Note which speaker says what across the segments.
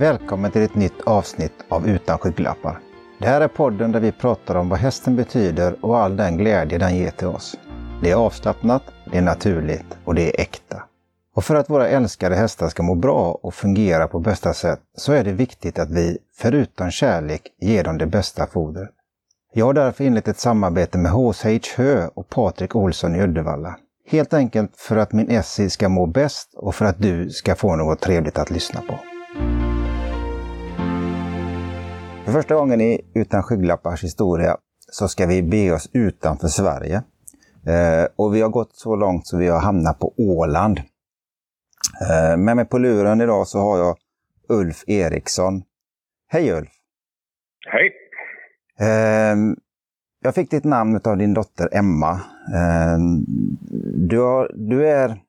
Speaker 1: Välkommen till ett nytt avsnitt av Utan skygglappar. Det här är podden där vi pratar om vad hästen betyder och all den glädje den ger till oss. Det är avslappnat, det är naturligt och det är äkta. Och för att våra älskade hästar ska må bra och fungera på bästa sätt så är det viktigt att vi, förutom kärlek, ger dem det bästa fodret. Jag har därför inlett ett samarbete med HSH Hö och Patrik Olsson i Uddevalla. Helt enkelt för att min Essie ska må bäst och för att du ska få något trevligt att lyssna på. För första gången i Utan skygglappars historia så ska vi be oss utanför Sverige. Eh, och vi har gått så långt så vi har hamnat på Åland. Eh, med mig på luren idag så har jag Ulf Eriksson. Hej Ulf!
Speaker 2: Hej!
Speaker 1: Eh, jag fick ditt namn av din dotter Emma. Eh, du, har, du är,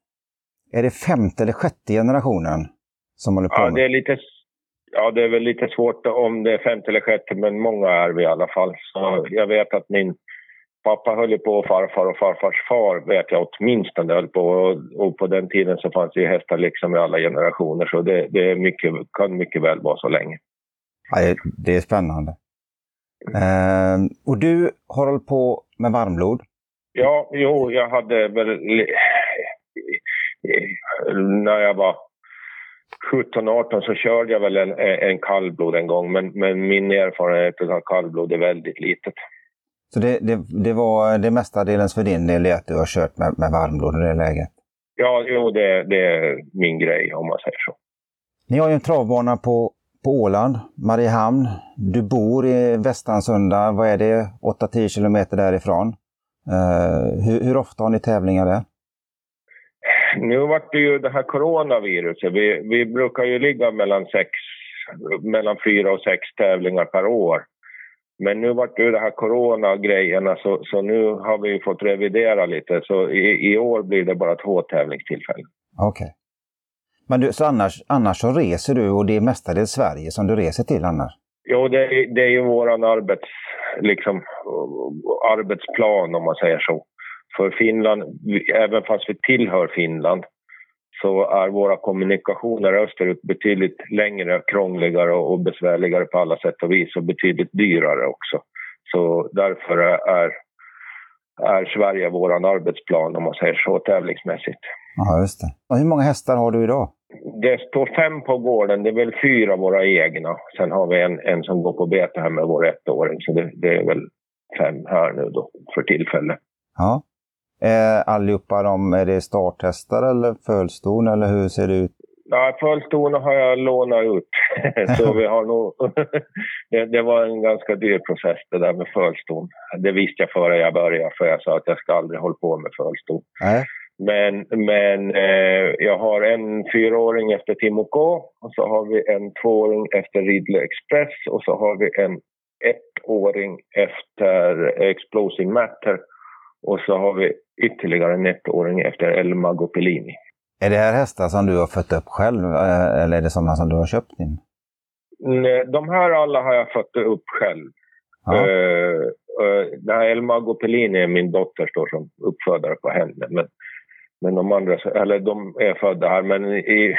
Speaker 1: är det femte eller sjätte generationen som håller på
Speaker 2: Ja,
Speaker 1: med?
Speaker 2: det är lite, ja, det är väl lite svårt om det är femte eller sjätte, men många är vi i alla fall. Så jag vet att min pappa höll på och farfar och farfars far vet jag åtminstone höll på. Och, på den tiden så fanns det ju hästar liksom i alla generationer, så det, det är mycket, kan mycket väl vara så länge.
Speaker 1: Ja, det är spännande. Eh, och du har hållit på med varmblod.
Speaker 2: Ja, jo, jag hade väl... När jag var 17-18 så körde jag väl en, en kallblod en gång, men, men min erfarenhet av kallblod är väldigt litet.
Speaker 1: Så det, det, det var det mestadels för din del att du har kört med, med varmblod i det läget.
Speaker 2: Ja, jo, det, det är min grej om man säger så.
Speaker 1: Ni har ju en travbana på, på Åland, Mariehamn. Du bor i Västansunda, vad är det, 8-10 kilometer därifrån. Eh, hur, hur ofta har ni tävlingar där?
Speaker 2: Nu vart det ju det här coronaviruset. Vi, vi brukar ju ligga mellan, sex, mellan fyra och sex tävlingar per år. Men nu vart det ju det här coronagrejerna så, så nu har vi ju fått revidera lite. Så i, i år blir det bara två tävlingstillfällen.
Speaker 1: Okej. Men du, så annars, annars så reser du och det är mestadels Sverige som du reser till annars?
Speaker 2: Jo, det, är- det är ju våran arbets, liksom, arbetsplan om man säger så. För Finland, även fast vi tillhör Finland, så är våra kommunikationer österut betydligt längre, krångligare och besvärligare på alla sätt och vis och betydligt dyrare också. Så därför är, är Sverige våran arbetsplan om man säger så tävlingsmässigt.
Speaker 1: Ja, just det. Och hur många hästar har du idag?
Speaker 2: Det står fem på gården, det är väl fyra våra egna. Sen har vi en, en som går på bete här med vår ettåring, så det, det är väl fem här nu då för tillfället.
Speaker 1: Ja. Eh, allihopa de, är det starthästar eller fölston eller hur ser det ut?
Speaker 2: Ja, fölstona har jag lånat ut. så vi har nog... det, det var en ganska dyr process det där med fölston. Det visste jag före jag började, för jag sa att jag ska aldrig hålla på med fölston.
Speaker 1: Nej.
Speaker 2: Men, men eh, jag har en fyraåring efter Timo K och så har vi en tvååring efter Ridley Express och så har vi en ettåring efter Explosing Matter och så har vi ytterligare en ettåring efter El Mago Pellini.
Speaker 1: Är det här hästar som du har fött upp själv eh, eller är det sådana som du har köpt in?
Speaker 2: Nej, De här alla har jag fött upp själv.
Speaker 1: Ja.
Speaker 2: Eh, eh, det här El Mago Pellini är min dotter står som uppfödare på henne. Men, men de andra, eller de är födda här. Men i,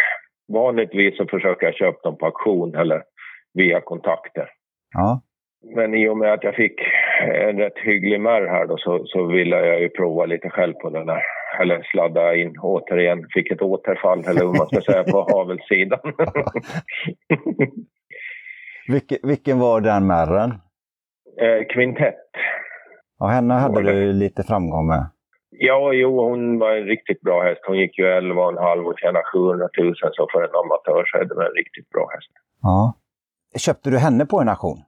Speaker 2: vanligtvis så försöker jag köpa dem på auktion eller via kontakter.
Speaker 1: ja.
Speaker 2: Men i och med att jag fick en rätt hygglig märr här då så, så ville jag ju prova lite själv på den där. Eller sladda in återigen, fick ett återfall eller hur man ska säga på havelssidan.
Speaker 1: Vilke, vilken var den märren?
Speaker 2: eh, kvintett.
Speaker 1: Ja, henne hade du lite framgång med.
Speaker 2: Ja, jo, hon var en riktigt bra häst. Hon gick ju 11,5 och tjänade 700 000 så för en amatör så är det en riktigt bra häst.
Speaker 1: Ja. Köpte du henne på en auktion?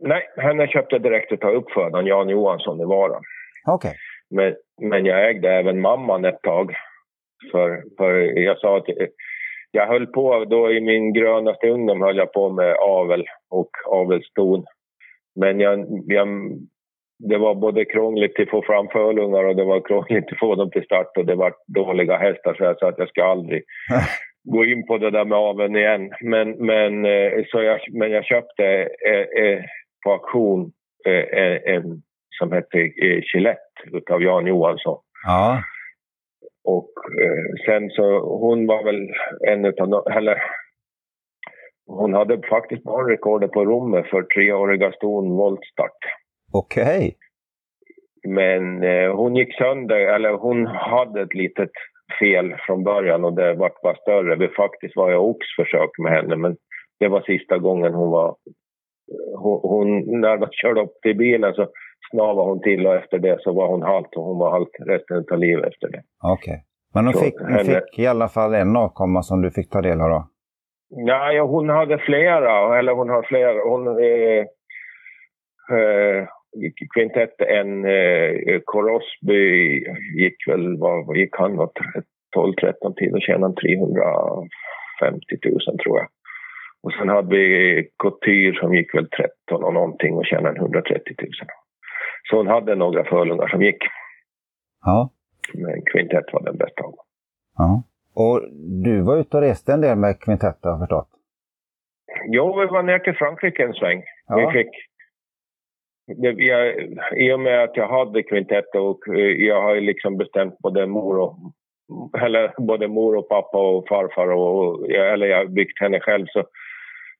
Speaker 2: Nej, henne köpte jag direkt av uppfödaren Jan Johansson i Vara.
Speaker 1: Okej.
Speaker 2: Men, men jag ägde även mamman ett tag. För, för jag sa att jag höll på, då i min grönaste ungdom höll jag på med avel och avelston. Men jag, jag, det var både krångligt att få fram fölungar och det var krångligt att få dem till start och det var dåliga hästar så jag sa att jag ska aldrig gå in på det där med aveln igen. Men, men, eh, så jag, men jag köpte eh, eh, på auktion eh, en, som hette eh, Gillette utav Jan Johansson.
Speaker 1: Ja.
Speaker 2: Och eh, sen så, hon var väl en utav, no- eller hon hade faktiskt banrekordet på rummet för treåriga ston voltstart.
Speaker 1: Okej. Okay.
Speaker 2: Men eh, hon gick sönder, eller hon hade ett litet fel från början och det vart bara större. Det faktiskt var jag oxförsök med henne men det var sista gången hon var... Hon, när de körde upp till bilen så snavade hon till och efter det så var hon halt och hon var halt resten av livet efter det.
Speaker 1: Okej. Okay. Men hon, fick, hon henne... fick i alla fall en avkomma som du fick ta del av då?
Speaker 2: Nej, ja, hon hade flera, eller hon har flera. Hon eh, eh, kvintett, en eh, Korosby gick väl, vad gick han? 12-13 tid och tjänade 350 000 tror jag. Och sen hade vi Couture som gick väl 13 och någonting och tjänade 130 000. Så hon hade några förlungar som gick.
Speaker 1: Ja.
Speaker 2: Men kvintett var den bästa av.
Speaker 1: Ja. Och du var ute och reste en del med kvintett har jag förstått?
Speaker 2: Jo, vi var ner till Frankrike en sväng. Ja. Vi fick, det, jag, I och med att jag hade kvintett och eh, jag har liksom bestämt både mor och eller både mor och pappa och farfar och, eller jag har byggt henne själv så,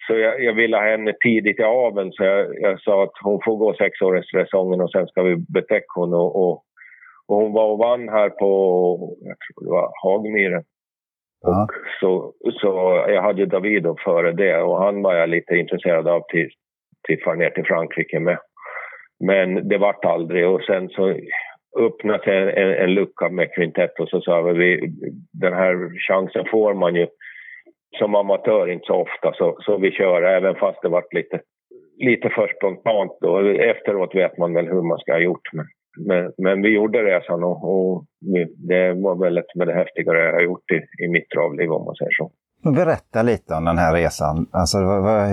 Speaker 2: så jag, jag ville ha henne tidigt i aveln så jag, jag, sa att hon får gå sexåringssäsongen och sen ska vi betäcka hon och, och, och, hon var och vann här på, jag tror det var Hagmyren. Och så, så jag hade Davido före det och han var jag lite intresserad av till, till far ner till Frankrike med. Men det vart aldrig och sen så öppnade sig en, en, en, lucka med kvintett och så sa vi den här chansen får man ju som amatör inte så ofta så, så vi kör även fast det vart lite, lite för spontant då. Efteråt vet man väl hur man ska ha gjort men, men, men vi gjorde resan och, och, det var väl ett med det häftigare jag har gjort i, i mitt travliv om man säger så.
Speaker 1: Berätta lite om den här resan. Alltså,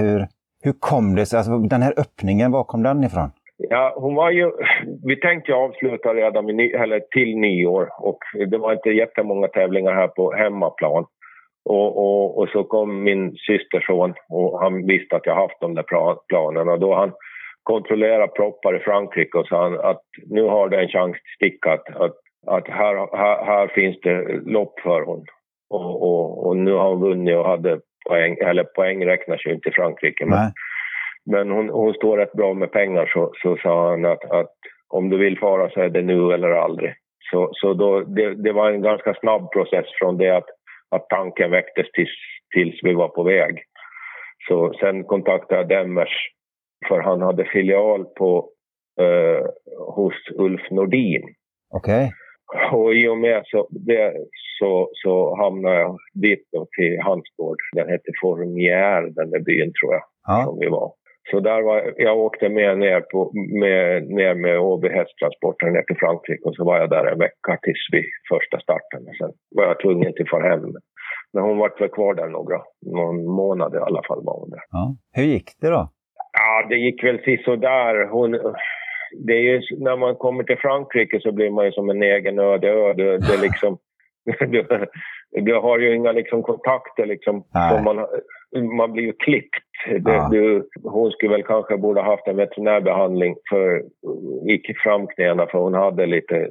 Speaker 1: hur, hur kom det sig? Alltså, den här öppningen, var kom den ifrån?
Speaker 2: Ja, hon var ju... Vi tänkte avsluta redan vid, eller till nyår och det var inte jättemånga tävlingar här på hemmaplan. Och, och, och så kom min systerson och han visste att jag haft de där planerna. Då han kontrollerade proppar i Frankrike och sa att nu har du en chans att sticka, att, att, att här, här, här, finns det lopp för hon. Och, och, och, nu har hon vunnit och hade poäng, eller poäng räknas ju inte i Frankrike. Men, men hon, hon står rätt bra med pengar så, så sa han att, att om du vill fara så är det nu eller aldrig. Så, så då, det, det var en ganska snabb process från det att, att tanken väcktes tills, tills vi var på väg. Så sen kontaktade jag Demmers för han hade filial på, eh, hos Ulf Nordin.
Speaker 1: Okej. Okay.
Speaker 2: Och i och med så, det, så, så hamnade jag dit då till hans gård. Den hette Formier, den där byn tror jag, ja. som vi var. Så där var, jag åkte med ner, på, med, ner med Åby hästtransporten ner till Frankrike och så var jag där en vecka tills vid första starten. Sen var jag tvungen till far hem. Men hon var väl kvar där några, någon månad i alla fall var hon där.
Speaker 1: Ja. Hur gick det då?
Speaker 2: Ja, det gick väl sådär. Hon, det är ju, när man kommer till Frankrike så blir man ju som en egen öde ö. Det, det liksom, du, du, har ju inga liksom, kontakter liksom. Man, man blir ju klippt. Ja. du, hon skulle väl kanske borde haft en veterinärbehandling för icke framknäna för hon hade lite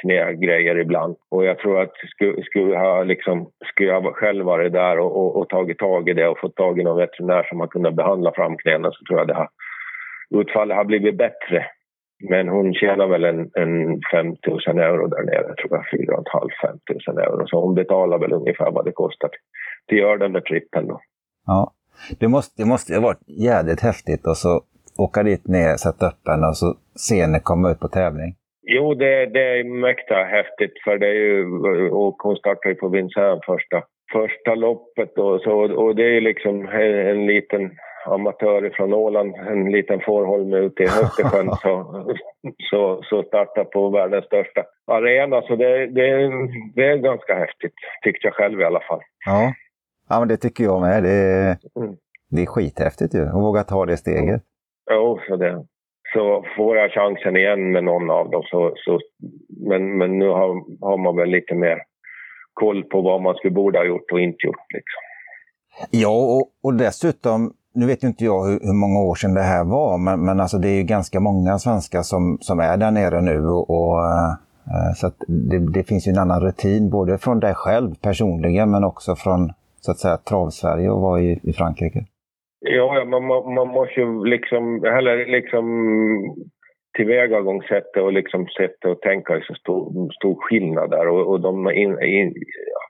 Speaker 2: knägrejer ibland. Och jag tror att skulle, skulle, ha liksom, skulle jag själv varit där och, och, och, tagit tag i det och fått tag i någon veterinär som har kunnat behandla framknäna så tror jag det har, utfallet har blivit bättre. Men hon tjänar väl en, en 5 000 euro där nere, tror jag. 4 500 5 000 euro. Så hon betalar väl ungefär vad det kostar till att göra den där trippen då.
Speaker 1: Ja, det måste, det måste ha varit jävligt häftigt att så åka dit ner, sätta upp henne och så se henne komma ut på tävling.
Speaker 2: Jo, det, det är mäkta häftigt för det är ju, och hon startar ju på Vincennes första, första loppet och, så, och det är liksom en, en liten amatör från Åland, en liten fårholme ute i Östersjön så, så, så startar på världens största arena. Så det, det, det är ganska häftigt, tyckte jag själv i alla fall.
Speaker 1: Ja, ja men det tycker jag med. Det mm. det är skithäftigt ju, att våga ta det steget.
Speaker 2: Jo, så det, så får jag chansen igen med någon av dem. Så, så, men, men nu har, har man väl lite mer koll på vad man skulle borde ha gjort och inte gjort. Liksom.
Speaker 1: Ja, och, och dessutom, nu vet ju inte jag hur, hur, många år sedan det här var, men, men alltså det är ju ganska många svenskar som, som är där nere nu. Och, och eh, så det, det, finns ju en annan rutin, både från dig själv personligen, men också från så att säga Travsverige och vara i, i Frankrike.
Speaker 2: Ja, man, man, man måste ju liksom, eller liksom tillvägagångssättet och liksom sättet att tänka är så stor, stor skillnad där och, och de in, in, ja,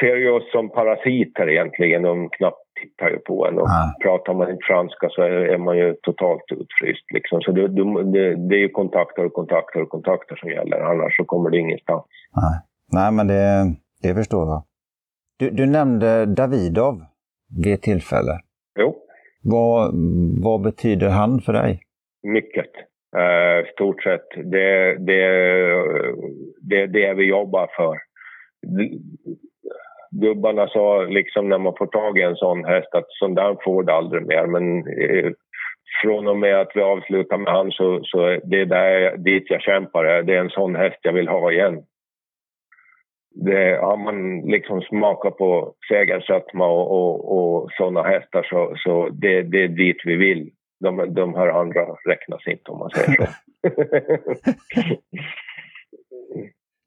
Speaker 2: ser ju oss som parasiter egentligen. De knappt tittar ju på en och ja. pratar man inte franska så är, man ju totalt utfryst liksom. Så det, det, det, är ju kontakter och kontakter och kontakter som gäller, annars så kommer det ingenstans.
Speaker 1: Nej, Nej men det, det förstår jag. Du, du nämnde Davidov vid ett tillfälle.
Speaker 2: Jo.
Speaker 1: Vad, vad betyder han för dig?
Speaker 2: Mycket. Uh, stort sett. Det, det, det, det vi jobbar för. Gubbarna sa liksom när man får tag i en sån häst att sån där får du aldrig mer. Men uh, från och med att vi avslutar med han så, så det är där, dit jag kämpar. Det är en sån häst jag vill ha igen det, har man liksom smakat på segersötma och, och, och sådana hästar så, så det, det är dit vi vill. De, de här andra räknas inte om man säger så.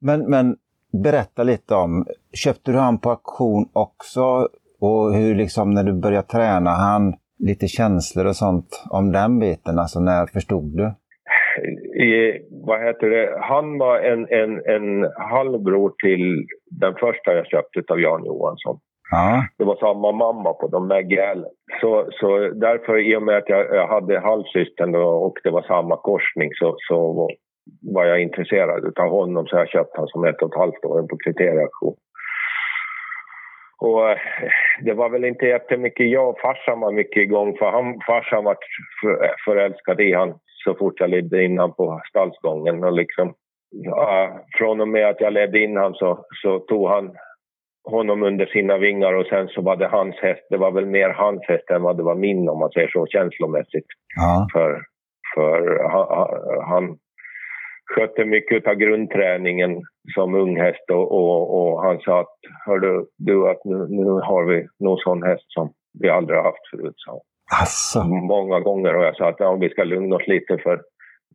Speaker 1: men, men berätta lite om, köpte du han på auktion också? Och hur liksom när du började träna, han lite känslor och sånt om den biten? Alltså när förstod du?
Speaker 2: i, vad heter det, han var en, en, en halvbror till den första jag köpte av Jan Johansson.
Speaker 1: Ja.
Speaker 2: Det var samma mamma på de bägge så, så därför, i och med att jag, jag hade halvsystern och det var samma korsning så, så var jag intresserad av honom så jag köpte han som ett och ett halvt år på kriterieauktion. Och eh, det var väl inte jättemycket jag och farsan var mycket igång för han, farsan var förälskad i han så fort jag ledde in han på stallsgången. Och liksom, ja, från och med att jag ledde in han så, så tog han honom under sina vingar och sen så var det hans häst. Det var väl mer hans häst än vad det var min om man säger så känslomässigt.
Speaker 1: Ja.
Speaker 2: För, för han, han skötte mycket av grundträningen som ung häst och, och, och han sa att hördu du att nu, nu har vi någon sån häst som vi aldrig har haft förut. Så.
Speaker 1: Alltså.
Speaker 2: Många gånger har jag sagt att ja, vi ska lugna oss lite för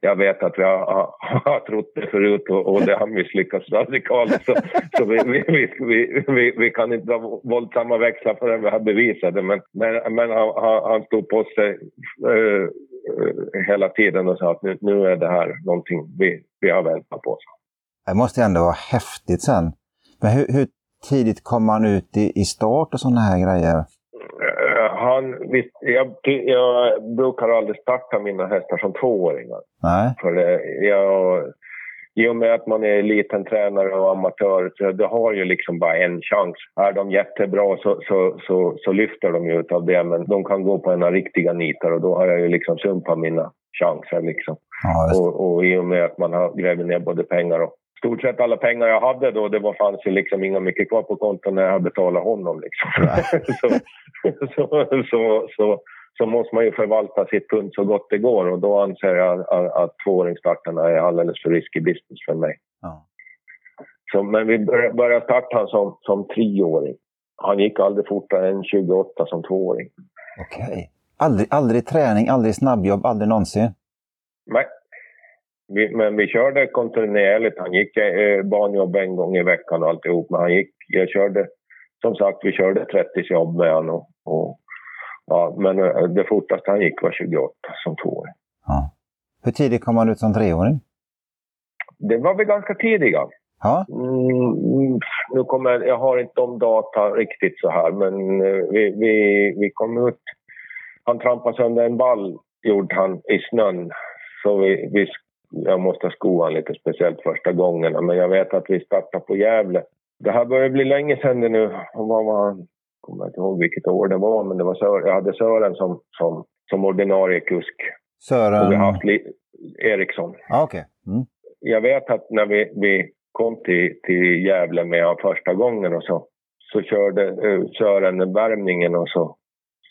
Speaker 2: jag vet att vi har, har, har trott det förut och, och det har misslyckats radikalt. Så, så vi, vi, vi, vi, vi kan inte dra våldsamma växlar förrän vi har bevisat det. Men, men, men han, han stod på sig uh, hela tiden och sa att nu, nu är det här någonting vi, vi har väntat på.
Speaker 1: Det måste ändå vara häftigt sen. Men hur, hur tidigt kom man ut i, i start och sådana här grejer?
Speaker 2: han, visst, jag, jag brukar aldrig starta mina hästar som tvååringar.
Speaker 1: Nej.
Speaker 2: För det, jag, I och med att man är liten tränare och amatör, så du har ju liksom bara en chans. Är de jättebra så, så, så, så lyfter de ju av det, men de kan gå på en riktiga nitar och då har jag ju liksom sumpat mina chanser. Liksom.
Speaker 1: Ja,
Speaker 2: och, och i och med att man har grävt ner både pengar och stort sett alla pengar jag hade då, det var, fanns ju liksom inga mycket kvar på kontot när jag betalade honom. Liksom. så, så, så, så, så, måste man ju förvalta sitt pund så gott det går och då anser jag att, att tvååringsstarterna är alldeles för risky business för mig.
Speaker 1: Ja.
Speaker 2: Så, men vi började starta honom som, som treåring. Han gick aldrig fortare än 28 som tvååring.
Speaker 1: Okej. Okay. Aldrig, aldrig träning, aldrig snabbjobb, aldrig någonsin?
Speaker 2: Nej, vi, men vi körde kontinuerligt. Han gick eh, banjobb en gång i veckan och alltihop. Men han gick, jag körde, som sagt, vi körde 30 jobb med honom. Och, och, ja, men eh, det fortaste han gick var 28 som tvååring.
Speaker 1: Ja. Hur tidigt kom han ut som treåring?
Speaker 2: Det var vi ganska tidiga.
Speaker 1: Ja.
Speaker 2: Mm, nu kommer, jag har inte de data riktigt så här, men eh, vi, vi, vi kom ut... Han trampade sönder en ball, gjorde han, i snön. Så vi, vi jag måste sko han lite speciellt första gångerna. Men jag vet att vi startade på Gävle. Det här börjar bli länge sedan det nu. Vad var han? Jag kommer inte ihåg vilket år det var, men det var Sören. jag hade Sören som, som, som ordinarie kusk.
Speaker 1: Sören?
Speaker 2: Och vi har haft Eriksson.
Speaker 1: Ah, okay. Mm.
Speaker 2: Jag vet att när vi, vi kom till, till Gävle med honom första gången och så, så körde uh, Sören värmningen och så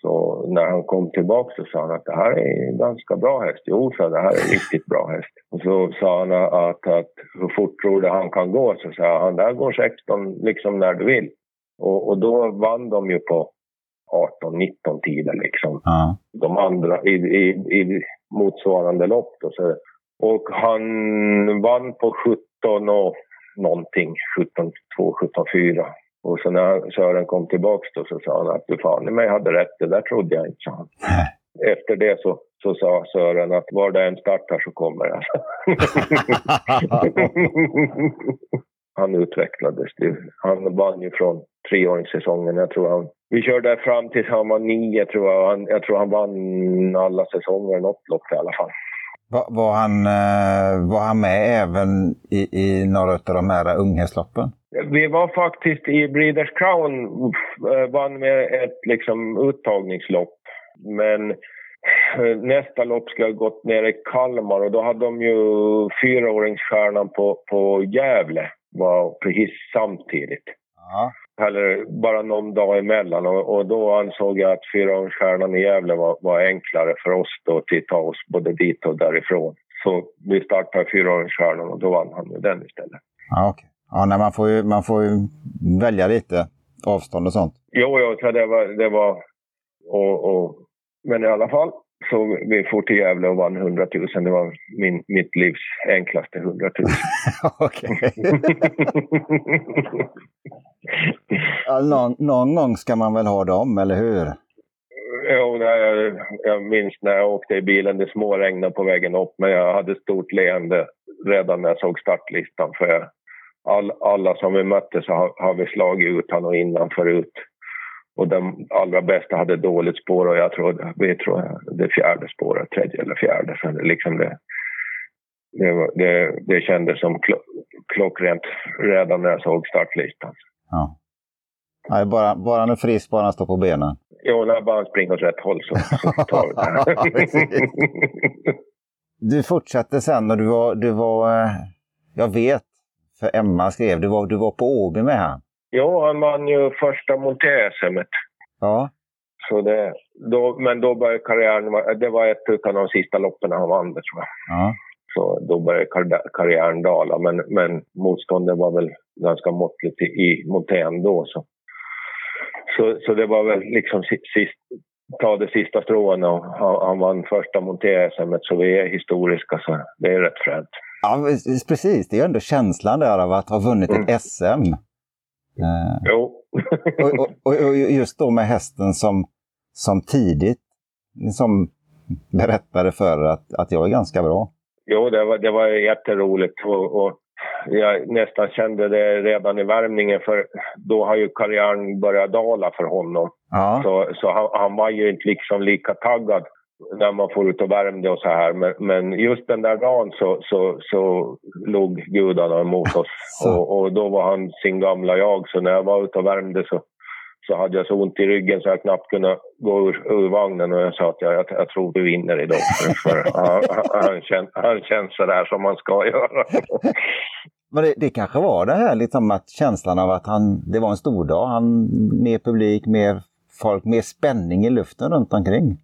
Speaker 2: så när han kom tillbaka så sa han att det här är en ganska bra häst. Jo, så det här är en riktigt bra häst. Och så sa han att, att hur fort tror du han kan gå? Så sa han, där går 16 liksom när du vill. Och, och då vann de ju på 18-19 tider liksom.
Speaker 1: Ja.
Speaker 2: De andra i, i, i motsvarande lopp. Då, så. Och han vann på 17 och någonting, 17-2, 17-4. Och så när Sören kom tillbaks då så sa han att du fan mig hade rätt, det där trodde jag inte, sa han. Efter det så, så sa Sören att var det en startar så kommer jag. han utvecklades. Han vann ju från treåringssäsongen. Jag tror han, vi körde fram tills han var nio, tror jag. Han, jag tror han vann alla säsonger, något lopp i alla fall.
Speaker 1: Var, var, han, eh, var han med även i, i några av de här unghästloppen?
Speaker 2: Vi var faktiskt i Breeders Crown, eh, vann med ett liksom, uttagningslopp. Men eh, nästa lopp skulle ha gått ner i Kalmar och då hade de ju fyraåringsstjärnan på, på Gävle var precis samtidigt.
Speaker 1: Ja.
Speaker 2: Eller bara någon dag emellan och, och då ansåg jag att fyraåringsstjärnan i Gävle var, var enklare för oss då att ta oss både dit och därifrån. Så vi startade fyraåringsstjärnan och då vann han ju den istället.
Speaker 1: Ja, okay. ja nej, man, får ju, man får ju välja lite avstånd och sånt.
Speaker 2: Jo, jo så det var... Det var och, och, men i alla fall, så vi for till Gävle och vann 100 000. Det var min, mitt livs enklaste 100 000.
Speaker 1: Okej. ja, någon, någon gång ska man väl ha dem, eller hur?
Speaker 2: Jo, jag, jag minns när jag åkte i bilen. Det småregnade på vägen upp, men jag hade stort leende redan när jag såg startlistan. För jag, all, alla som vi mötte så har, har vi slagit ut honom innan förut. Och de allra bästa hade dåligt spår och jag tror, vi tror det fjärde spåret, tredje eller fjärde. Så liksom det, det, det, det kändes som klockrent redan när jag såg startlistan.
Speaker 1: Ja. Nej, bara, bara han är frisk, bara han står på benen.
Speaker 2: Jo, när bara han springer åt rätt håll så, så tar vi det.
Speaker 1: du fortsatte sen och du var, du var, eh, jag vet, för Emma skrev, du var, du var på Åby med han.
Speaker 2: Jo, han vann ju första monté-SM.
Speaker 1: Ja.
Speaker 2: Så det, då, men då började karriären, det var ett av de sista loppen han vann det tror jag.
Speaker 1: Ja.
Speaker 2: Så då började kar karriären dala, men, men motståndet var väl ganska måttligt i, i montén då. Så. Så, så det var väl liksom sist, ta det sista strån och han, han vann första monté-SM så vi är historiska så det är rätt fränt.
Speaker 1: Ja, precis. Det är ändå känslan där av att ha vunnit mm. ett SM.
Speaker 2: Eh, jo.
Speaker 1: och, och, och, just då med hästen som, som tidigt som berättade för att, att jag är ganska bra.
Speaker 2: Jo, det var, det var jätteroligt. Och, och jag nästan kände det redan i värmningen för då har ju karriären börjat dala för honom.
Speaker 1: Ja.
Speaker 2: Så, så han, han, var ju inte liksom lika taggad när man får ut och värmde och så här. Men, men just den där dagen så, så, så låg gudarna emot oss. Och, och, då var han sin gamla jag. Så när jag var ute och värmde så, så hade jag så ont i ryggen så jag knappt kunde gå ur, ur vagnen. Och jag sa att jag, jag, jag tror vi vinner idag. För, för han, han, känns, han känns så där som man ska göra.
Speaker 1: Men det, det kanske var det här liksom att känslan av att han, det var en stor dag. Han, mer publik, mer folk, mer spänning i luften runt omkring.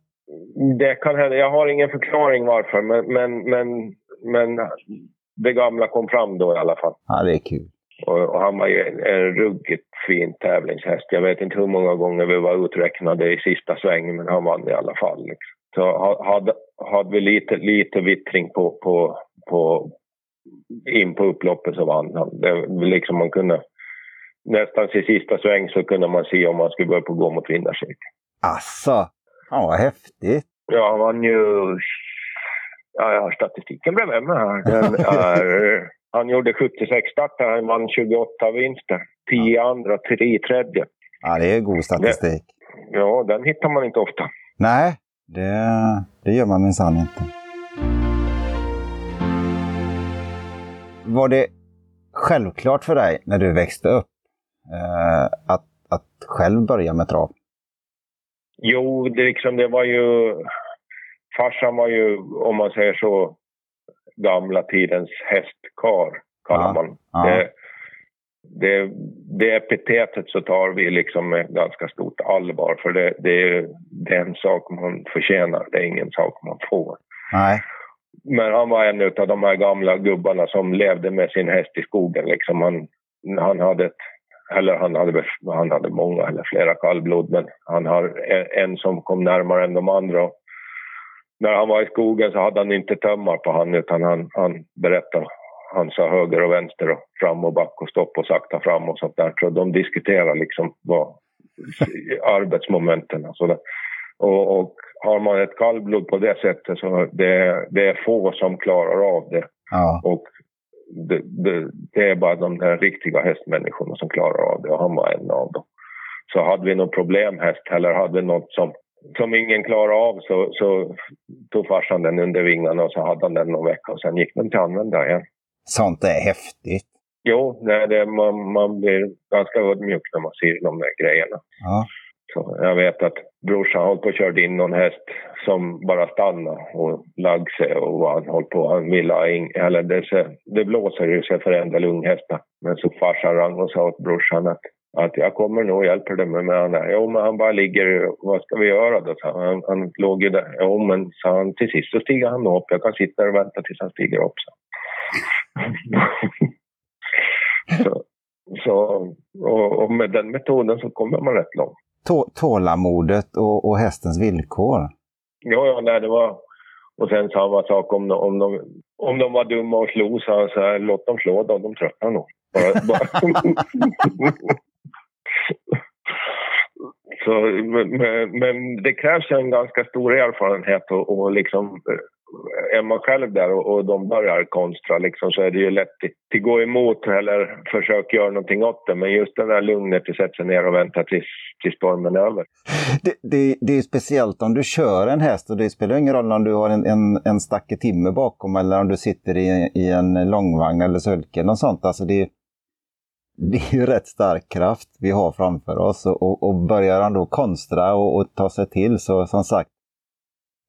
Speaker 2: Det kan hända. Jag har ingen förklaring varför, men, men, men, men det gamla kom fram då i alla fall.
Speaker 1: Ja, det är kul.
Speaker 2: Och, och han var ju en, en ruggigt fin tävlingshäst. Jag vet inte hur många gånger vi var uträknade i sista svängen, men han vann i alla fall. Liksom. Så hade, hade vi lite, lite vittring på, på, på, in på upploppet så vann han. Det, liksom man kunde, nästan i sista sväng så kunde man se om man skulle börja på gå mot vinnarcirkeln.
Speaker 1: Asså? Ja, vad häftigt.
Speaker 2: Ja, han vann ju... Ja, jag har statistiken bredvid mig här. Den är, han gjorde 76 starter, han vann 28 vinster. 10 ja. andra, 3 tredje.
Speaker 1: Ja, det är god statistik.
Speaker 2: Det, ja, den hittar man inte ofta.
Speaker 1: Nej, det, det gör man minsann inte. Var det självklart för dig när du växte upp eh, att, att själv börja med trav?
Speaker 2: Jo, det, liksom, det var ju... Farsan var ju, om man säger så, gamla tidens hästkar, kallar ja, man. Ja. Det, det, det epitetet så tar vi liksom med ganska stort allvar för det, det, är en sak man förtjänar, det är ingen sak man får.
Speaker 1: Nej.
Speaker 2: Men han var en av de här gamla gubbarna som levde med sin häst i skogen. Liksom han, han hade ett eller han hade, han hade många eller flera kallblod, men han har en som kom närmare än de andra. När han var i skogen så hade han inte tömmar på han utan han, han berättade han sa höger och vänster och fram och back och stopp och sakta fram och sånt där. Så de diskuterar liksom vad arbetsmomenten och sådär. Och, och har man ett kallblod på det sättet så det, det är få som klarar av det.
Speaker 1: Ja.
Speaker 2: Och det, det, det, är bara de där riktiga hästmänniskorna som klarar av det och han var en av dem. Så hade vi någon problemhäst eller hade vi något som, som ingen klarade av så, så tog farsan den under vingarna och så hade han den någon vecka och sen gick den till använda igen.
Speaker 1: Sånt är häftigt.
Speaker 2: Jo, nej, det, man, man blir ganska ödmjuk när man ser de där grejerna.
Speaker 1: Ja.
Speaker 2: Så jag vet att brorsan höll på och körde in någon häst som bara stannade och lagg sig och vad han höll på. Han ville ha in, eller det, det blåser ju sig för en lunghästar. Men så farsan rang och sa åt brorsan att, att jag kommer nog och hjälper dig med han där. Jo, men han bara ligger, vad ska vi göra då? Så han, han låg ju där. Jo, men sa han, till sist så stiger han upp. Jag kan sitta där och vänta tills han stiger upp. Så. så, så och, och med den metoden så kommer man rätt långt
Speaker 1: tålamodet och, och hästens villkor.
Speaker 2: Ja, ja, nej, det var... Och sen samma sak om de, om de, om de var dumma och slog så han så här, låt dem slå då, de tröttnar nog. Bara, bara. så, men, men, det krävs en ganska stor erfarenhet och, och liksom eh, är man själv där och, och de börjar konstra liksom, så är det ju lätt att gå emot eller försöka göra någonting åt det. Men just det där lugnet att sätta sig ner och vänta tills, tills stormen är över.
Speaker 1: Det, det, det är speciellt om du kör en häst och det spelar ingen roll om du har en, en, en stacke timmer bakom eller om du sitter i, i en långvagn eller sölke eller något sånt. Alltså det, det är ju rätt stark kraft vi har framför oss och, och, och börjar han då konstra och, och ta sig till så som sagt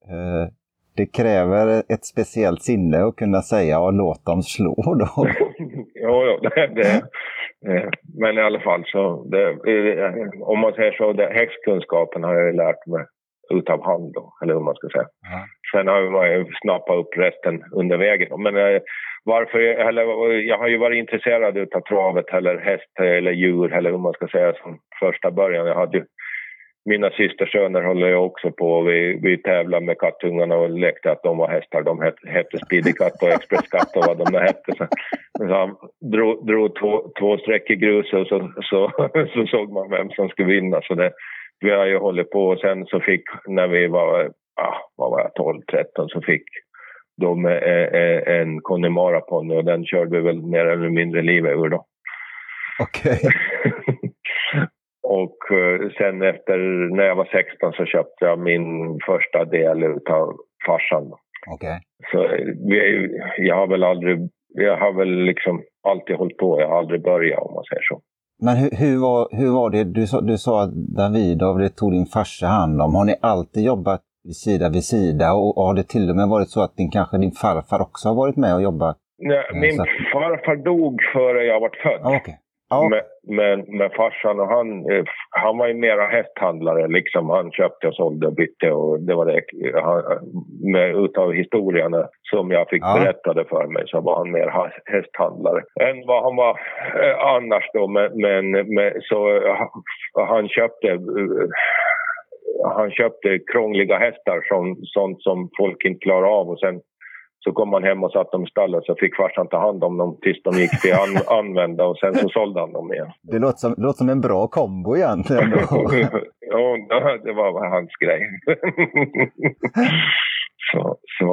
Speaker 1: eh, det kräver ett speciellt sinne att kunna säga och låt dem slå då.
Speaker 2: jo, jo, det, det, men i alla fall så, det, om man säger så, det, häxkunskapen har jag lärt mig utav hand då, eller hur man ska säga. Ja. Sen har man ju snappat upp resten under vägen. Men eh, varför, eller jag har ju varit intresserad utav travet eller häst eller djur eller hur man ska säga från första början. Jag hade ju mina systersöner håller ju också på. Vi, vi tävlar med kattungarna och lekte att de var hästar. De hette, hette Speedy Cat och Express Cat och vad de hette. Så, så han drog, drog två, två streck i grus och så, så, så såg man vem som skulle vinna. Så det, vi har ju hållit på och sen så fick, när vi var, ah, vad var jag, 12-13 så fick de eh, en Connemara ponny och den körde vi väl mer eller mindre livet ur då.
Speaker 1: Okej. Okay.
Speaker 2: Och eh, sen efter, när jag var 16 så köpte jag min första del av farsan.
Speaker 1: Okay.
Speaker 2: Så eh, vi, jag har väl aldrig, jag har väl liksom alltid hållit på, jag har aldrig börjat om man säger så.
Speaker 1: Men hur, hur, var, hur var det, du sa, du sa att Davidov, det tog din farsa hand om. Har ni alltid jobbat sida vid sida och, och har det till och med varit så att din, kanske din farfar också har varit med och jobbat?
Speaker 2: Nej, min farfar dog före jag var född.
Speaker 1: okay. Ja.
Speaker 2: Men, men, men farsan och han, eh, han var ju mera hästhandlare liksom. Han köpte och sålde och bytte och det var det. Han, med, utav historierna som jag fick ja. berättade för mig så var han mer hästhandlare än vad han var eh, annars då. Men, men, men så eh, han köpte eh, han köpte krångliga hästar, som, sånt som folk inte klarar av och sen så kom han hem och satte dem i stallet så fick farsan ta hand om dem tills de gick till an använda och sen så sålde han dem igen.
Speaker 1: Det låter som, låter som en bra kombo egentligen.
Speaker 2: ja, det var hans grej. så, så,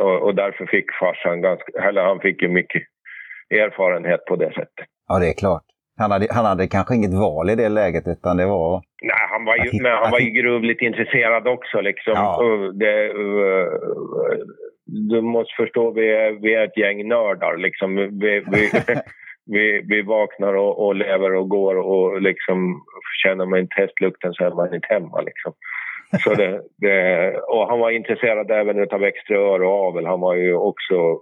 Speaker 2: och, och, därför fick farsan ganska, eller han fick ju mycket erfarenhet på det sättet.
Speaker 1: Ja, det är klart. Han hade, han hade kanske inget val i det läget utan det var...
Speaker 2: Nej, han var ju, hitta, men han var ju gruvligt intresserad också liksom. Ja. Det, uh, du måste förstå, vi är, vi är ett gäng nördar. Liksom. Vi, vi, vi, vi vaknar och, och, lever och går och liksom känner man inte hästlukten så är man inte hemma. Liksom. Så det, det, och han var intresserad även av exteriör och avel. Han var ju också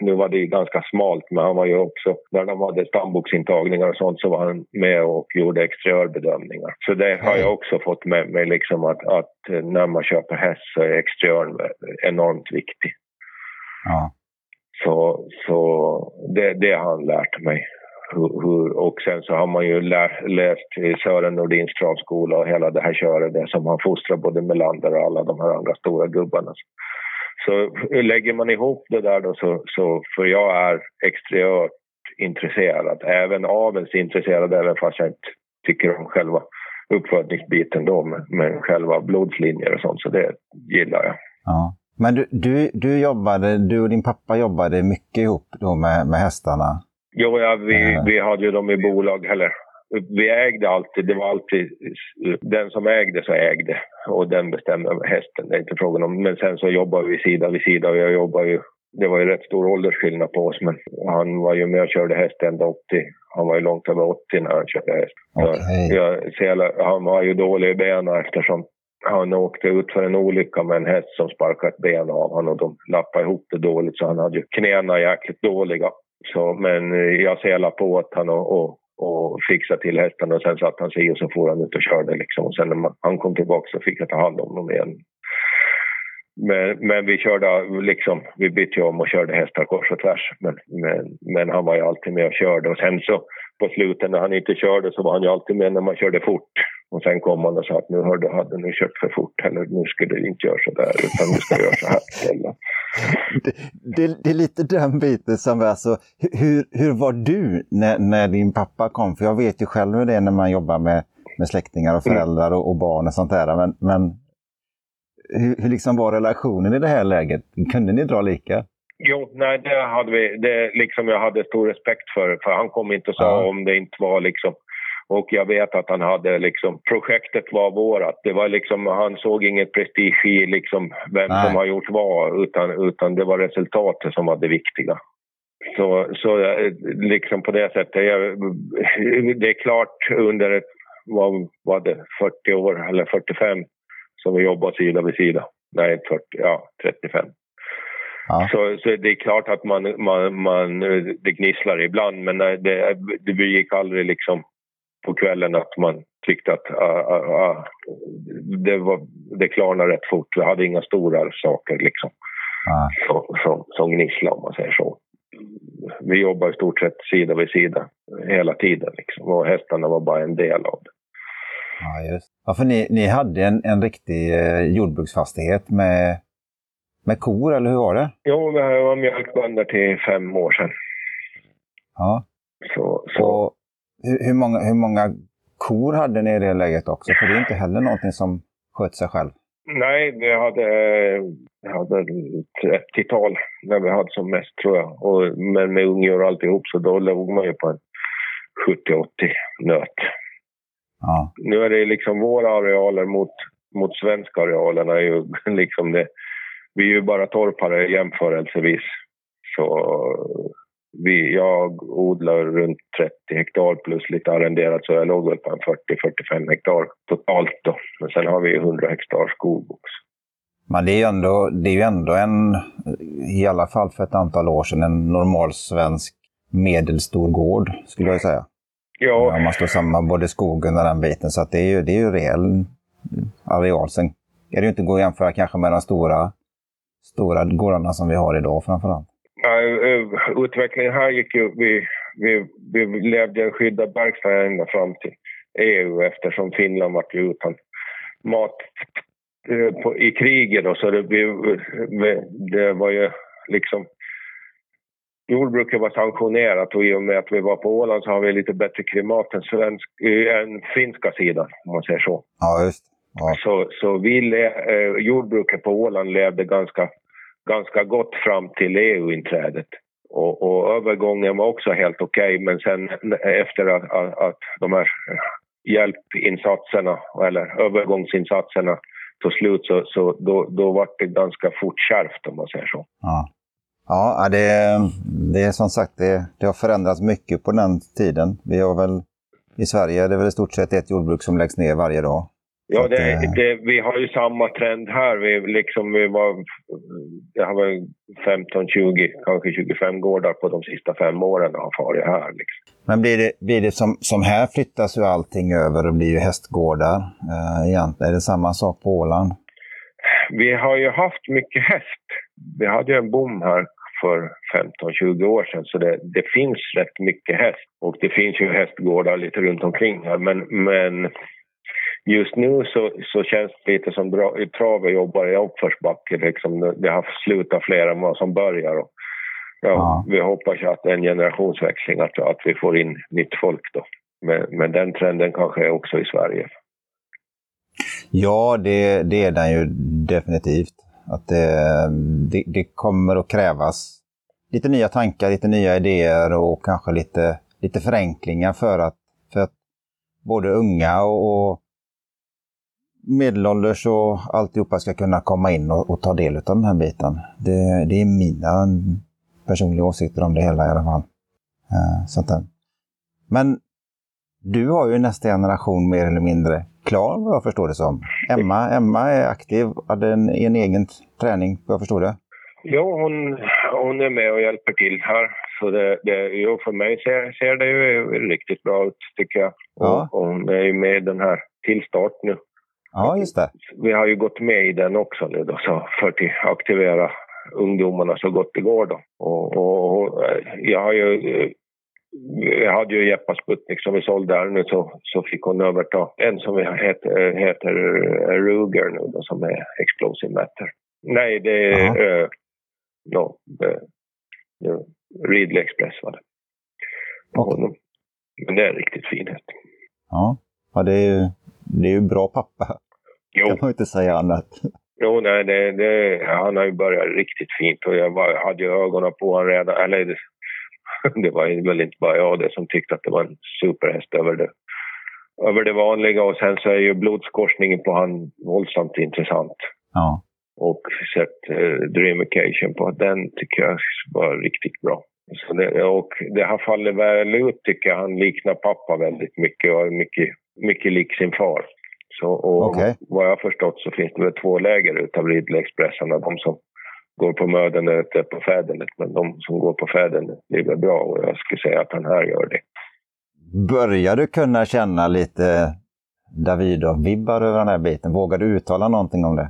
Speaker 2: nu var det ju ganska smalt, men han var ju också, när de hade stamboksintagningar och sånt så var han med och gjorde exteriörbedömningar. Så det har jag också fått med mig, liksom att, att när man köper häst så är exteriören enormt viktig.
Speaker 1: Ja.
Speaker 2: Så, så det, det har han lärt mig. Hur, hur, och sen så har man ju lär, läst Sören Nordins travskola och hela det här köret, det som han fostrar både Melander och alla de här andra stora gubbarna Så lägger man ihop det där då så, så för jag är extremt intresserad, även avelsintresserad, även fast jag inte tycker om själva uppfödningsbiten då med, med själva blodslinjer och sånt, så det gillar jag.
Speaker 1: Ja. Men du, du, du, jobbade, du och din pappa jobbade mycket ihop då med, med hästarna?
Speaker 2: Jo, ja, vi, uh. vi hade ju dem i bolag, eller vi ägde alltid, det var alltid den som ägde så ägde och den bestämde hästen, det är inte frågan om. Men sen så jobbade vi sida vid sida och jag jobbade ju, det var ju rätt stor åldersskillnad på oss men han var ju med och körde häst ända upp till, han var ju långt över 80 när han körde häst. Okay. Jag, jag, han var ju dålig i benen eftersom han åkte ut för en olycka med en häst som sparkade ett ben av honom och de lappade ihop det dåligt så han hade ju knäna jäkligt dåliga. Så, men jag selade på åt honom och, och och fixade till hästarna och sen satte han sig och så for han ut och körde liksom. Och sen när man, han kom tillbaka så fick jag ta hand om dem igen. Men, men vi körde liksom, vi bytte om och körde hästar kors och tvärs. Men, men, men han var ju alltid med och körde och sen så på slutet när han inte körde så var han ju alltid med när man körde fort. Och sen kom han och sa att nu hörde, hade ni kört för fort eller nu skulle du inte göra så där utan du ska göra så här istället.
Speaker 1: Det, det, det, är lite den biten som är så, hur, hur var du när, när din pappa kom? För jag vet ju själv hur det är när man jobbar med, med släktingar och föräldrar och, och barn och sånt där. Men, men hur, hur liksom var relationen i det här läget? Kunde ni dra lika?
Speaker 2: Jo, nej, det hade vi. Det liksom jag hade stor respekt för. För han kom inte och sa ja. om det inte var liksom och jag vet att han hade liksom, projektet var vårat. Det var liksom, han såg inget prestige i liksom vem Nej. som har gjort vad, utan, utan det var resultatet som var det viktiga. Så, så eh, liksom på det sättet, jag, det är klart under ett, vad var det, 40 år eller 45 som vi jobbar sida vid sida. Nej, 40, ja 35. Ja. Så, så det är klart att man, man, man, det gnisslar ibland men det, det gick aldrig liksom på kvällen att man tyckte att uh, uh, uh, det, var, det klarnade rätt fort. Vi hade inga stora saker liksom, ah. som, som, som gnisslade om man säger så. Vi jobbade i stort sett sida vid sida hela tiden liksom, och hästarna var bara en del av det.
Speaker 1: Ja, just. Ja, för ni, ni hade en, en riktig eh, jordbruksfastighet med, med kor, eller hur var det?
Speaker 2: Jo, vi var mjölkbönder till fem år sedan.
Speaker 1: Ja. Så, så. Och hur, hur, många, hur många kor hade ni i det läget också? För det är inte heller någonting som sköt sig själv.
Speaker 2: Nej, vi hade, vi hade ett 30-tal när vi hade som mest tror jag. Och, men med ungar och alltihop så då låg man ju på en 70-80 nöt. Ja. Nu är det liksom våra arealer mot, mot svenska arealerna. Är ju liksom det, vi är ju bara torpare jämförelsevis. Så vi, jag odlar runt 30 hektar plus lite arrenderat så jag låg väl på en 40-45 hektar totalt då. Men sen har vi 100 hektar skog också.
Speaker 1: Men det är ju ändå, det är ju ändå en, i alla fall för ett antal år sedan, en normal svensk medelstor gård skulle jag säga. Ja. Om man slår samman både skogen och den biten. Så att det är ju, det är ju rejäl areal. Sen är det ju inte gå att jämföra kanske med de stora, stora gårdarna som vi har idag framförallt.
Speaker 2: Uh, utvecklingen här gick ju... Vi, vi, vi levde i en skyddad verkstad ända fram till EU eftersom Finland var utan mat uh, på, i kriget. Då, så det, vi, det var ju liksom... Jordbruket var sanktionerat och i och med att vi var på Åland så har vi lite bättre klimat än, svensk, än finska sidan, om man säger så.
Speaker 1: Ja, just ja.
Speaker 2: Så, så vi, eh, jordbruket på Åland levde ganska ganska gott fram till EU-inträdet. Och, och, övergången var också helt okej, okay, men sen efter att, att, att de här hjälpinsatserna, eller övergångsinsatserna, tog slut så, så då, då var det ganska fort kärvt om man säger så.
Speaker 1: Ja, ja det, det är som sagt, det, det har förändrats mycket på den tiden. Vi har väl i Sverige, det är väl i stort sett ett jordbruk som läggs ner varje dag.
Speaker 2: Ja, det, det, vi har ju samma trend här. Vi, liksom, vi var, det har varit 15, 20, kanske 25 gårdar på de sista fem åren har farit här. Liksom.
Speaker 1: Men blir det, blir det som, som här flyttas ju allting över och blir ju hästgårdar eh, egentligen. Är det samma sak på Åland?
Speaker 2: Vi har ju haft mycket häst. Vi hade ju en bom här för 15-20 år sedan så det, det, finns rätt mycket häst. Och det finns ju hästgårdar lite runt omkring här men, men just nu så, så känns det lite som dra, travet jobbar i uppförsbacke. Liksom. Det har slutat fler än vad som börjar. Och, ja, ja. Vi hoppas att det är en generationsväxling, att, att vi får in nytt folk då. Men, men den trenden kanske är också i Sverige.
Speaker 1: Ja, det, det är den ju definitivt. Att det, det, det, kommer att krävas lite nya tankar, lite nya idéer och kanske lite, lite förenklingar för att, för att både unga och, och medelålders och alltihopa ska kunna komma in och, och ta del av den här biten. Det, det, är mina personliga åsikter om det hela i alla fall. Uh, sånt där. Men du har ju nästa generation mer eller mindre klar vad jag förstår det som. Emma, Emma är aktiv, hade en, en egen träning vad jag förstår det.
Speaker 2: Ja, hon, hon är med och hjälper till här. Så det, det, jo, för mig ser, ser det ju riktigt bra ut tycker jag. Ja. Och, hon är ju med den här tillstart nu.
Speaker 1: Ja, just det.
Speaker 2: Vi har ju gått med i den också nu då, så för att aktivera ungdomarna så gott det går då. Och, och, och jag har ju jag hade ju Jeppa Sputnik som vi sålde här nu så, så fick hon överta en som heter, heter Ruger nu då som är Explosive Matter. Nej, det är uh, no, uh, Ridley Express var det. Okay. Men det är riktigt fin.
Speaker 1: Ja, ja det, är ju, det är ju bra pappa. Jo. kan man inte säga annat.
Speaker 2: Jo, nej, det, det, han har ju börjat riktigt fint och jag var, hade ju ögonen på honom redan, eller det var väl inte bara jag det som tyckte att det var en superhäst över det, över det vanliga. Och sen så är ju blodskorsningen på han våldsamt intressant.
Speaker 1: Ja.
Speaker 2: Och sett eh, Dreamication på den tycker jag var riktigt bra. Så det, och det har fallit väl ut tycker jag. Han liknar pappa väldigt mycket och mycket, mycket lik sin far. Så, och okay. vad jag har förstått så finns det väl två läger utav Ridley Expressarna. De som går på mödernet är på fädernet. Men de som går på fädernet ligger bra och jag skulle säga att han här gör det.
Speaker 1: Börjar du kunna känna lite Davidoff-vibbar över den här biten? Vågar du uttala någonting om det?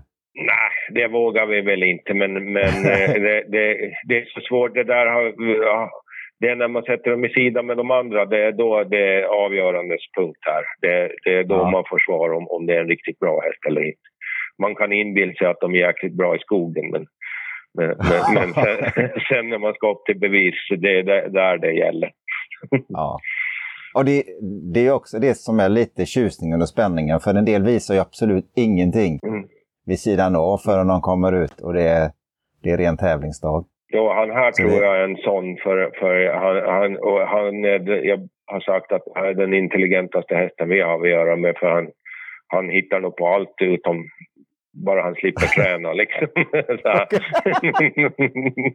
Speaker 2: Nej, det vågar vi väl inte, men, men eh, det, det, det, är så svårt. Det där har, det är när man sätter dem i sidan med de andra, det är då det är avgörandes punkt här. Det, det är då ja. man får svar om, om det är en riktigt bra häst eller inte. Man kan inbilla sig att de är jäkligt bra i skogen, men men, men, men sen, sen, när man ska upp till bevis, det är där det gäller.
Speaker 1: ja. Och det, det är också det som är lite tjusningen och spänningen. För en del visar ju absolut ingenting mm. vid sidan av förrän de kommer ut och det är, det är ren tävlingsdag.
Speaker 2: Ja, han här Så tror jag är en sån. För, för han, han, och han jag har sagt att han är den intelligentaste hästen vi har att göra med. För han, han hittar nog på allt utom bara han slipper träna liksom.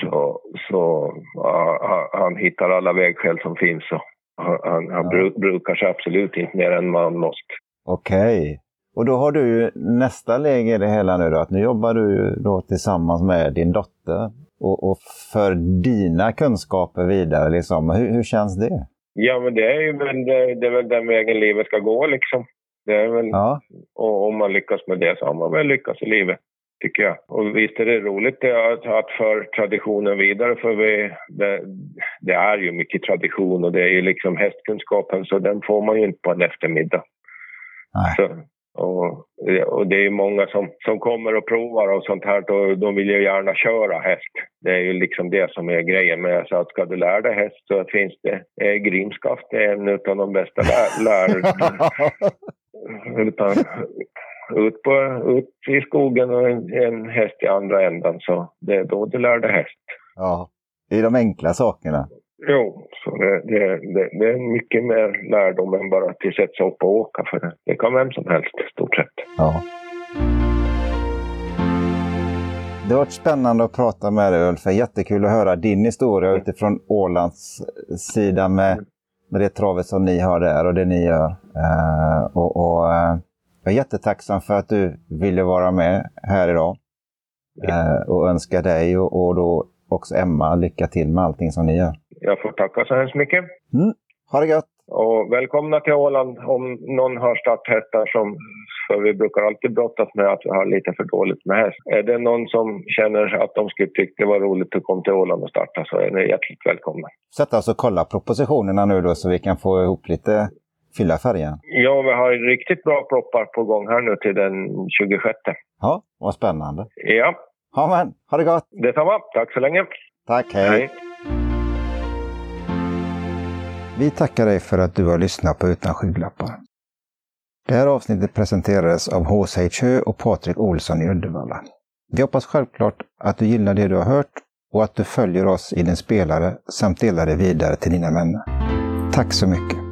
Speaker 2: så, så ja, han hittar alla vägskäl som finns. Och han, han, han ja. brukar sig absolut inte mer än man måste.
Speaker 1: Okej. Och då har du nästa läge i det hela nu då, att nu jobbar du då tillsammans med din dotter och, och för dina kunskaper vidare. Liksom. Hur, hur känns det?
Speaker 2: Ja, men det är ju det, det är väl den vägen livet ska gå liksom. Det är väl, ja. Och om man lyckas med det så har man väl lyckats i livet, tycker jag. Och visst är det roligt att, att föra traditionen vidare, för vi, det, det, är ju mycket tradition och det är ju liksom hästkunskapen, så den får man ju inte på en eftermiddag. Så, och, och, det är många som, som kommer och provar och sånt här och de vill ju gärna köra häst. Det är ju liksom det som är grejen med så att ska du lära dig häst så finns det eh, Grimskaft, det är en av de bästa lär, lär Utan ut, på, ut i skogen och en, en häst i andra änden. Så det är då du lär dig häst.
Speaker 1: Ja, i de enkla sakerna.
Speaker 2: Jo, så det, det, det, det är mycket mer lärdom än bara att sätta upp och åka. För det, det kan vem som helst, stort sett.
Speaker 1: Ja. Det har varit spännande att prata med dig Ulf. Jättekul att höra din historia utifrån Ålands sida med med det travet som ni har där och det ni gör. Uh, och, och uh, jag är jättetacksam för att du ville vara med här idag. Uh, och önskar dig och, och då också Emma lycka till med allting som ni gör.
Speaker 2: Jag får tacka så hemskt mycket.
Speaker 1: Mm. Ha det gött!
Speaker 2: Och välkomna till Åland om någon har starthästar som för vi brukar alltid brottas med att vi har lite för dåligt med häst. Är det någon som känner att de skulle tycka det var roligt att komma till Åland och starta så är ni hjärtligt välkomna.
Speaker 1: Sätta oss och kolla propositionerna nu då så vi kan få ihop lite fylla färjan?
Speaker 2: Ja, vi har riktigt bra proppar på gång här nu till den 26.
Speaker 1: Ja, vad spännande.
Speaker 2: Ja.
Speaker 1: Ja, men ha det gott!
Speaker 2: Detsamma. Tack så länge.
Speaker 1: Tack, hej. hej. Vi tackar dig för att du har lyssnat på Utan skygglappar. Det här avsnittet presenterades av H.C. Hö och Patrik Olsson i Uddevalla. Vi hoppas självklart att du gillar det du har hört och att du följer oss i din spelare samt delar det vidare till dina vänner. Tack så mycket!